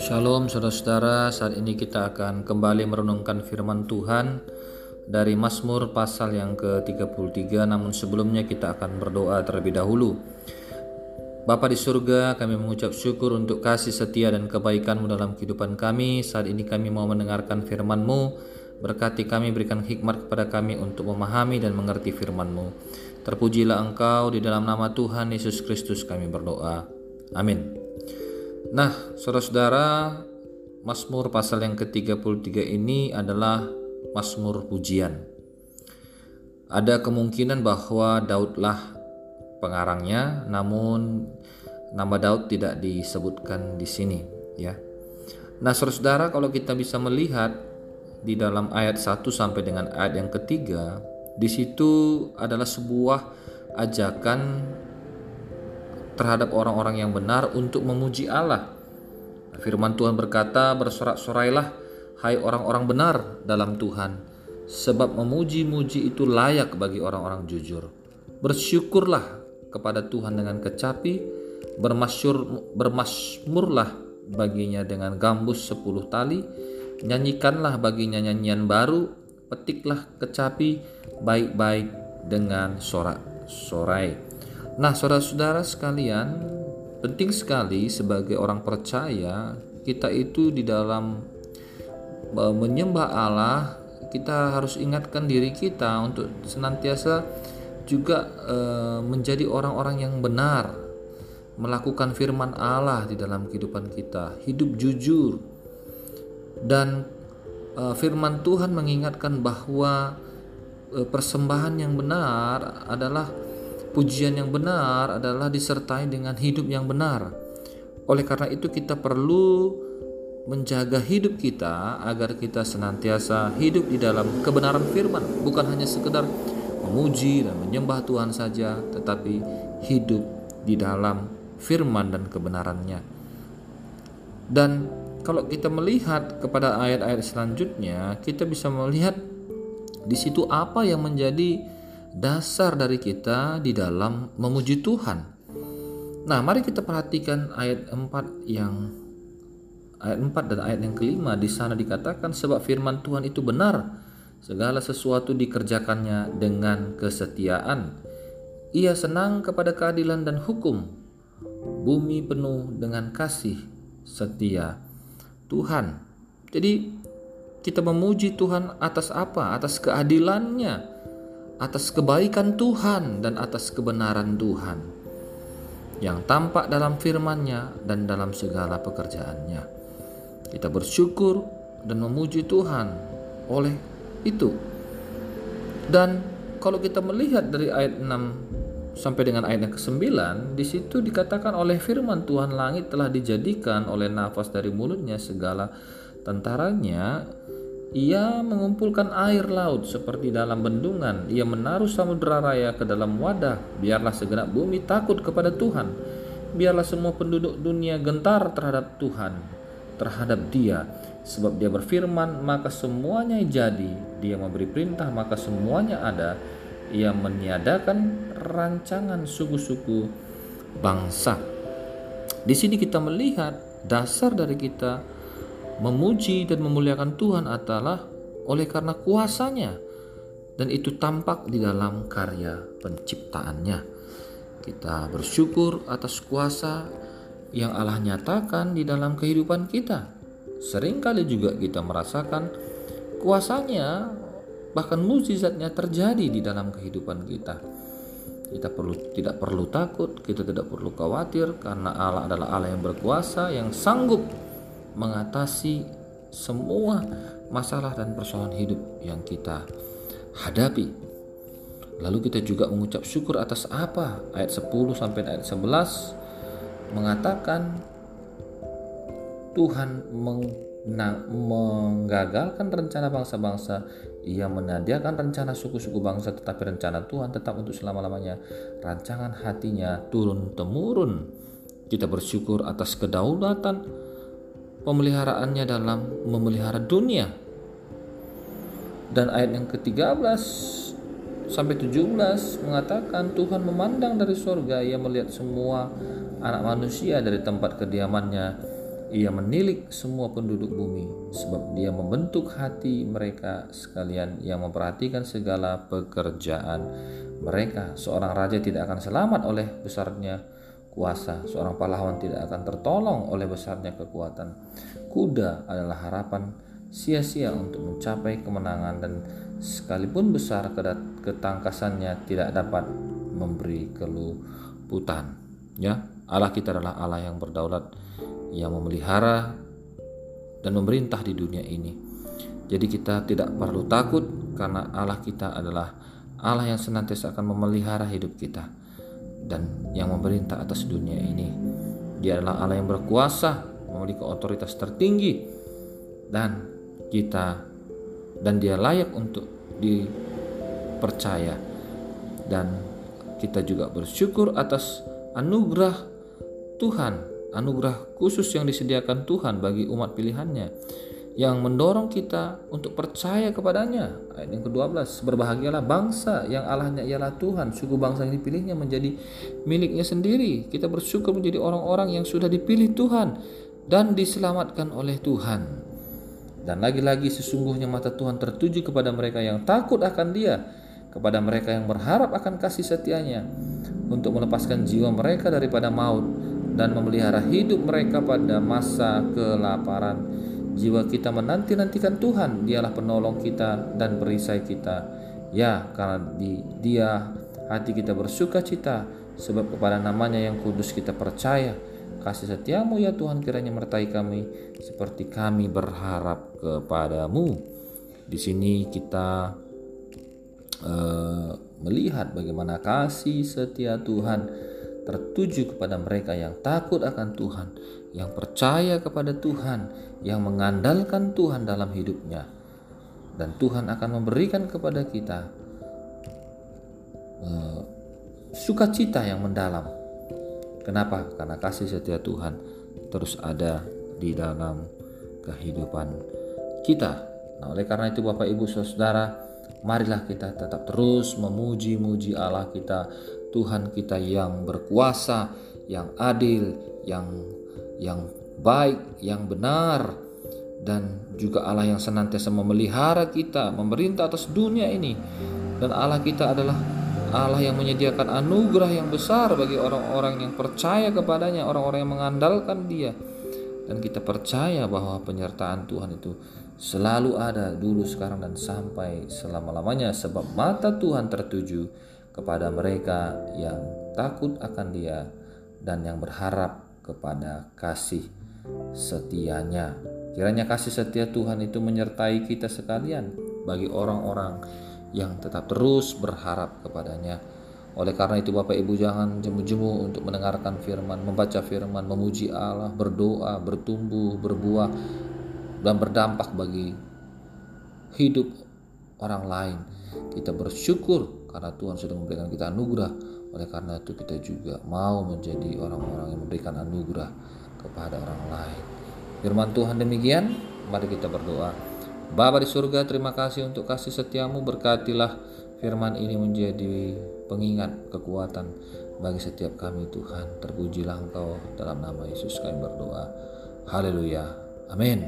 Shalom saudara-saudara, saat ini kita akan kembali merenungkan firman Tuhan dari Mazmur pasal yang ke-33 namun sebelumnya kita akan berdoa terlebih dahulu. Bapa di surga, kami mengucap syukur untuk kasih setia dan kebaikan-Mu dalam kehidupan kami. Saat ini kami mau mendengarkan firman-Mu. Berkati kami, berikan hikmat kepada kami untuk memahami dan mengerti firman-Mu. Terpujilah Engkau di dalam nama Tuhan Yesus Kristus kami berdoa. Amin. Nah, saudara-saudara, Mazmur pasal yang ke-33 ini adalah Mazmur pujian. Ada kemungkinan bahwa Daudlah pengarangnya, namun nama Daud tidak disebutkan di sini, ya. Nah, saudara-saudara, kalau kita bisa melihat di dalam ayat 1 sampai dengan ayat yang ketiga, di situ adalah sebuah ajakan terhadap orang-orang yang benar untuk memuji Allah. Firman Tuhan berkata, "Bersorak-sorailah, hai orang-orang benar dalam Tuhan, sebab memuji-muji itu layak bagi orang-orang jujur. Bersyukurlah kepada Tuhan dengan kecapi, bermasyur, bermasmurlah baginya dengan gambus sepuluh tali, nyanyikanlah baginya nyanyian baru, petiklah kecapi baik-baik dengan sorak-sorai." Nah, saudara-saudara sekalian, penting sekali sebagai orang percaya kita itu di dalam e, menyembah Allah, kita harus ingatkan diri kita untuk senantiasa juga e, menjadi orang-orang yang benar, melakukan firman Allah di dalam kehidupan kita, hidup jujur. Dan firman Tuhan mengingatkan bahwa e, persembahan yang benar adalah Pujian yang benar adalah disertai dengan hidup yang benar. Oleh karena itu, kita perlu menjaga hidup kita agar kita senantiasa hidup di dalam kebenaran firman, bukan hanya sekedar memuji dan menyembah Tuhan saja, tetapi hidup di dalam firman dan kebenarannya. Dan kalau kita melihat kepada ayat-ayat selanjutnya, kita bisa melihat di situ apa yang menjadi dasar dari kita di dalam memuji Tuhan. Nah, mari kita perhatikan ayat 4 yang ayat 4 dan ayat yang kelima. Di sana dikatakan sebab firman Tuhan itu benar segala sesuatu dikerjakannya dengan kesetiaan. Ia senang kepada keadilan dan hukum. Bumi penuh dengan kasih setia Tuhan jadi kita memuji Tuhan atas apa atas keadilannya atas kebaikan Tuhan dan atas kebenaran Tuhan yang tampak dalam firman-Nya dan dalam segala pekerjaannya. Kita bersyukur dan memuji Tuhan oleh itu. Dan kalau kita melihat dari ayat 6 sampai dengan ayat yang ke-9, di situ dikatakan oleh firman Tuhan langit telah dijadikan oleh nafas dari mulutnya segala tentaranya ia mengumpulkan air laut seperti dalam bendungan. Ia menaruh samudera raya ke dalam wadah. Biarlah segenap bumi takut kepada Tuhan. Biarlah semua penduduk dunia gentar terhadap Tuhan, terhadap Dia. Sebab Dia berfirman, maka semuanya jadi. Dia memberi perintah, maka semuanya ada. Ia meniadakan rancangan suku-suku bangsa. Di sini kita melihat dasar dari kita memuji dan memuliakan Tuhan adalah oleh karena kuasanya dan itu tampak di dalam karya penciptaannya. Kita bersyukur atas kuasa yang Allah nyatakan di dalam kehidupan kita. Seringkali juga kita merasakan kuasanya bahkan mukjizatnya terjadi di dalam kehidupan kita. Kita perlu tidak perlu takut, kita tidak perlu khawatir karena Allah adalah Allah yang berkuasa yang sanggup mengatasi semua masalah dan persoalan hidup yang kita hadapi. Lalu kita juga mengucap syukur atas apa? Ayat 10 sampai ayat 11 mengatakan Tuhan menggagalkan rencana bangsa-bangsa, ia menadiakan rencana suku-suku bangsa, tetapi rencana Tuhan tetap untuk selama-lamanya. Rancangan hatinya turun temurun. Kita bersyukur atas kedaulatan pemeliharaannya dalam memelihara dunia. Dan ayat yang ke-13 sampai 17 mengatakan Tuhan memandang dari sorga, ia melihat semua anak manusia dari tempat kediamannya. Ia menilik semua penduduk bumi, sebab dia membentuk hati mereka sekalian yang memperhatikan segala pekerjaan mereka. Seorang raja tidak akan selamat oleh besarnya kuasa, seorang pahlawan tidak akan tertolong oleh besarnya kekuatan. Kuda adalah harapan sia-sia untuk mencapai kemenangan dan sekalipun besar ketangkasannya tidak dapat memberi keluputan ya Allah kita adalah Allah yang berdaulat yang memelihara dan memerintah di dunia ini. Jadi kita tidak perlu takut karena Allah kita adalah Allah yang senantiasa akan memelihara hidup kita dan yang memerintah atas dunia ini. Dia adalah Allah yang berkuasa memiliki otoritas tertinggi dan kita dan dia layak untuk dipercaya. Dan kita juga bersyukur atas anugerah Tuhan anugerah khusus yang disediakan Tuhan bagi umat pilihannya yang mendorong kita untuk percaya kepadanya. Ayat yang ke-12, berbahagialah bangsa yang Allahnya ialah Tuhan, suku bangsa yang dipilihnya menjadi miliknya sendiri. Kita bersyukur menjadi orang-orang yang sudah dipilih Tuhan dan diselamatkan oleh Tuhan. Dan lagi-lagi sesungguhnya mata Tuhan tertuju kepada mereka yang takut akan Dia, kepada mereka yang berharap akan kasih setianya, untuk melepaskan jiwa mereka daripada maut dan memelihara hidup mereka pada masa kelaparan. Jiwa kita menanti-nantikan Tuhan, Dialah penolong kita dan perisai kita. Ya, karena di Dia hati kita bersuka cita, sebab kepada namanya yang kudus kita percaya Kasih setiamu ya Tuhan kiranya mertai kami seperti kami berharap kepadamu. Di sini kita uh, melihat bagaimana kasih setia Tuhan tertuju kepada mereka yang takut akan Tuhan, yang percaya kepada Tuhan, yang mengandalkan Tuhan dalam hidupnya. Dan Tuhan akan memberikan kepada kita uh, sukacita yang mendalam Kenapa? Karena kasih setia Tuhan terus ada di dalam kehidupan kita. Nah, oleh karena itu Bapak Ibu Saudara, marilah kita tetap terus memuji-muji Allah kita, Tuhan kita yang berkuasa, yang adil, yang yang baik, yang benar dan juga Allah yang senantiasa memelihara kita, memerintah atas dunia ini. Dan Allah kita adalah Allah yang menyediakan anugerah yang besar bagi orang-orang yang percaya kepadanya, orang-orang yang mengandalkan Dia. Dan kita percaya bahwa penyertaan Tuhan itu selalu ada dulu, sekarang, dan sampai selama-lamanya, sebab mata Tuhan tertuju kepada mereka yang takut akan Dia dan yang berharap kepada kasih setianya. Kiranya kasih setia Tuhan itu menyertai kita sekalian bagi orang-orang yang tetap terus berharap kepadanya. Oleh karena itu Bapak Ibu jangan jemu-jemu untuk mendengarkan firman, membaca firman, memuji Allah, berdoa, bertumbuh, berbuah dan berdampak bagi hidup orang lain. Kita bersyukur karena Tuhan sudah memberikan kita anugerah. Oleh karena itu kita juga mau menjadi orang-orang yang memberikan anugerah kepada orang lain. Firman Tuhan demikian, mari kita berdoa. Bapa di surga, terima kasih untuk kasih setiamu. Berkatilah firman ini menjadi pengingat kekuatan bagi setiap kami Tuhan. Terpujilah Engkau dalam nama Yesus kami berdoa. Haleluya. Amin.